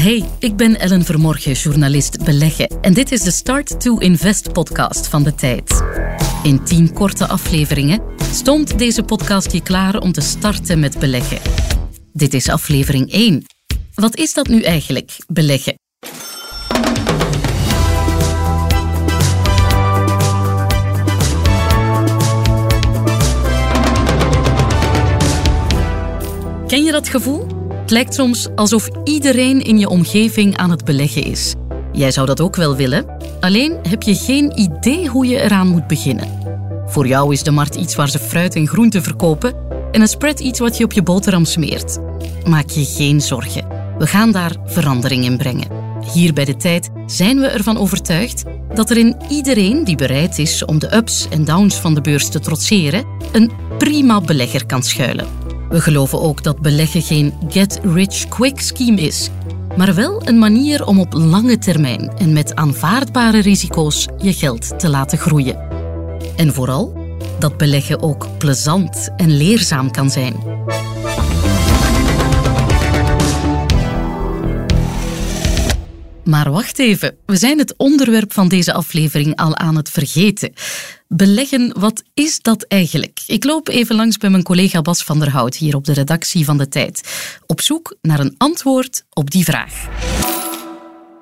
Hey, ik ben Ellen Vermorgen, journalist beleggen. En dit is de Start to Invest podcast van de tijd. In tien korte afleveringen stond deze podcast je klaar om te starten met beleggen. Dit is aflevering 1. Wat is dat nu eigenlijk, beleggen? Ken je dat gevoel? Het lijkt soms alsof iedereen in je omgeving aan het beleggen is. Jij zou dat ook wel willen, alleen heb je geen idee hoe je eraan moet beginnen. Voor jou is de markt iets waar ze fruit en groenten verkopen en een spread iets wat je op je boterham smeert. Maak je geen zorgen. We gaan daar verandering in brengen. Hier bij de tijd zijn we ervan overtuigd dat er in iedereen die bereid is om de ups en downs van de beurs te trotseren, een prima belegger kan schuilen. We geloven ook dat beleggen geen get-rich-quick scheme is, maar wel een manier om op lange termijn en met aanvaardbare risico's je geld te laten groeien. En vooral dat beleggen ook plezant en leerzaam kan zijn. Maar wacht even, we zijn het onderwerp van deze aflevering al aan het vergeten. Beleggen, wat is dat eigenlijk? Ik loop even langs bij mijn collega Bas van der Hout hier op de redactie van De Tijd. Op zoek naar een antwoord op die vraag.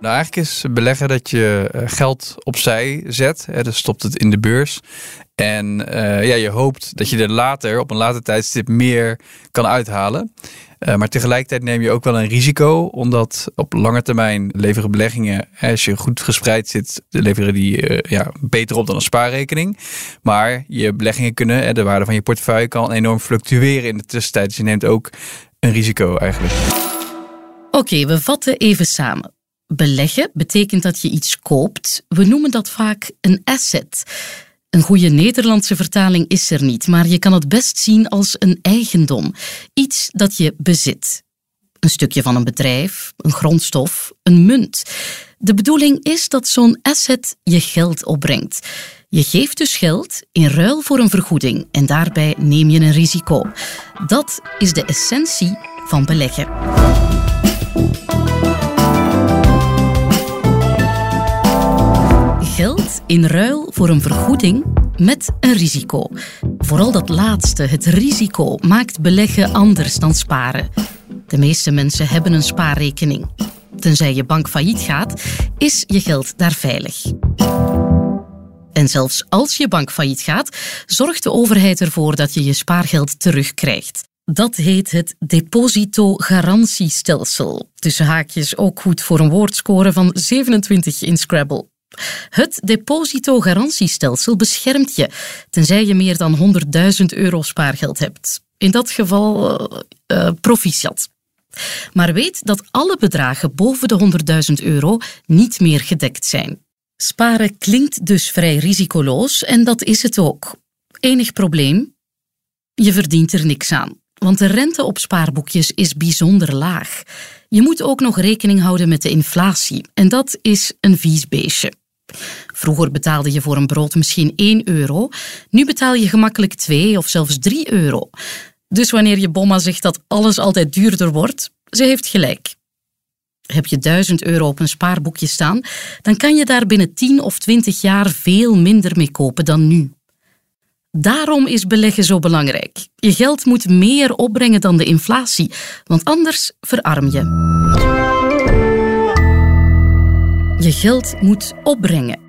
Nou, eigenlijk is beleggen dat je eh, geld opzij zet. Hè, dus stopt het in de beurs. En uh, ja, je hoopt dat je er later, op een later tijdstip, meer kan uithalen. Uh, maar tegelijkertijd neem je ook wel een risico, omdat op lange termijn leveren beleggingen, als je goed gespreid zit, leveren die ja, beter op dan een spaarrekening. Maar je beleggingen kunnen, de waarde van je portefeuille kan enorm fluctueren in de tussentijd. Dus je neemt ook een risico eigenlijk. Oké, we vatten even samen. Beleggen betekent dat je iets koopt. We noemen dat vaak een asset. Een goede Nederlandse vertaling is er niet, maar je kan het best zien als een eigendom. Iets dat je bezit. Een stukje van een bedrijf, een grondstof, een munt. De bedoeling is dat zo'n asset je geld opbrengt. Je geeft dus geld in ruil voor een vergoeding en daarbij neem je een risico. Dat is de essentie van beleggen. Geld in ruil voor een vergoeding met een risico. Vooral dat laatste, het risico, maakt beleggen anders dan sparen. De meeste mensen hebben een spaarrekening. Tenzij je bank failliet gaat, is je geld daar veilig. En zelfs als je bank failliet gaat, zorgt de overheid ervoor dat je je spaargeld terugkrijgt. Dat heet het depositogarantiestelsel. Tussen haakjes ook goed voor een woordscore van 27 in Scrabble. Het depositogarantiestelsel beschermt je, tenzij je meer dan 100.000 euro spaargeld hebt. In dat geval uh, uh, proficiat. Maar weet dat alle bedragen boven de 100.000 euro niet meer gedekt zijn. Sparen klinkt dus vrij risicoloos en dat is het ook. Enig probleem? Je verdient er niks aan, want de rente op spaarboekjes is bijzonder laag. Je moet ook nog rekening houden met de inflatie en dat is een vies beestje. Vroeger betaalde je voor een brood misschien 1 euro, nu betaal je gemakkelijk 2 of zelfs 3 euro. Dus wanneer je bomma zegt dat alles altijd duurder wordt, ze heeft gelijk. Heb je 1000 euro op een spaarboekje staan, dan kan je daar binnen 10 of 20 jaar veel minder mee kopen dan nu. Daarom is beleggen zo belangrijk. Je geld moet meer opbrengen dan de inflatie, want anders verarm je. Je geld moet opbrengen.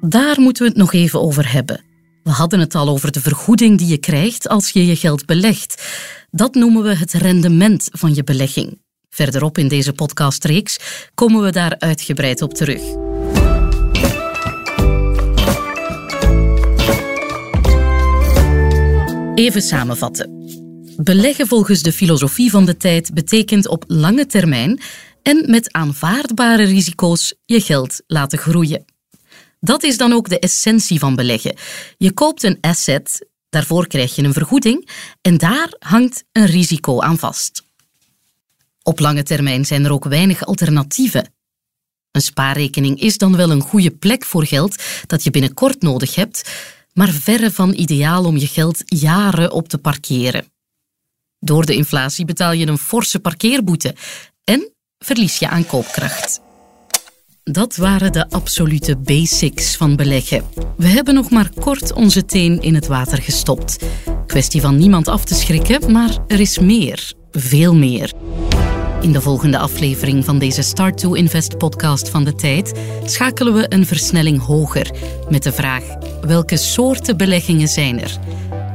Daar moeten we het nog even over hebben. We hadden het al over de vergoeding die je krijgt als je je geld belegt. Dat noemen we het rendement van je belegging. Verderop in deze podcastreeks komen we daar uitgebreid op terug. Even samenvatten. Beleggen volgens de filosofie van de tijd betekent op lange termijn en met aanvaardbare risico's je geld laten groeien. Dat is dan ook de essentie van beleggen. Je koopt een asset, daarvoor krijg je een vergoeding en daar hangt een risico aan vast. Op lange termijn zijn er ook weinig alternatieven. Een spaarrekening is dan wel een goede plek voor geld dat je binnenkort nodig hebt, maar verre van ideaal om je geld jaren op te parkeren. Door de inflatie betaal je een forse parkeerboete en verlies je aan koopkracht. Dat waren de absolute basics van beleggen. We hebben nog maar kort onze teen in het water gestopt. Kwestie van niemand af te schrikken, maar er is meer. Veel meer. In de volgende aflevering van deze Start to Invest podcast van de tijd schakelen we een versnelling hoger met de vraag: welke soorten beleggingen zijn er?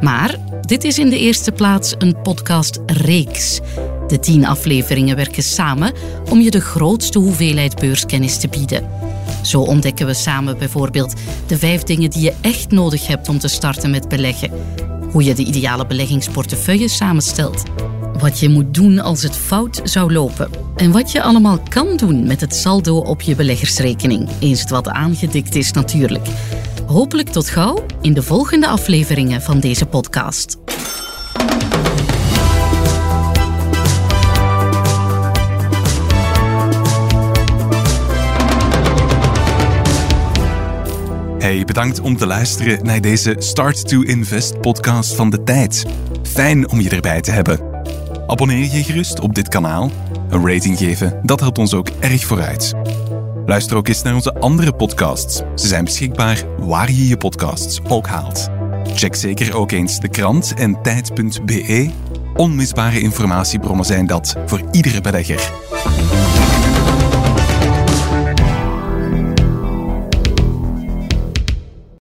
Maar dit is in de eerste plaats een podcast-reeks. De tien afleveringen werken samen om je de grootste hoeveelheid beurskennis te bieden. Zo ontdekken we samen bijvoorbeeld de vijf dingen die je echt nodig hebt om te starten met beleggen. Hoe je de ideale beleggingsportefeuille samenstelt. Wat je moet doen als het fout zou lopen. En wat je allemaal kan doen met het saldo op je beleggersrekening. Eens het wat aangedikt is natuurlijk. Hopelijk tot gauw in de volgende afleveringen van deze podcast. Bedankt om te luisteren naar deze Start to Invest podcast van de tijd. Fijn om je erbij te hebben. Abonneer je gerust op dit kanaal. Een rating geven, dat helpt ons ook erg vooruit. Luister ook eens naar onze andere podcasts. Ze zijn beschikbaar waar je je podcasts ook haalt. Check zeker ook eens de krant en tijd.be. Onmisbare informatiebronnen zijn dat voor iedere belegger.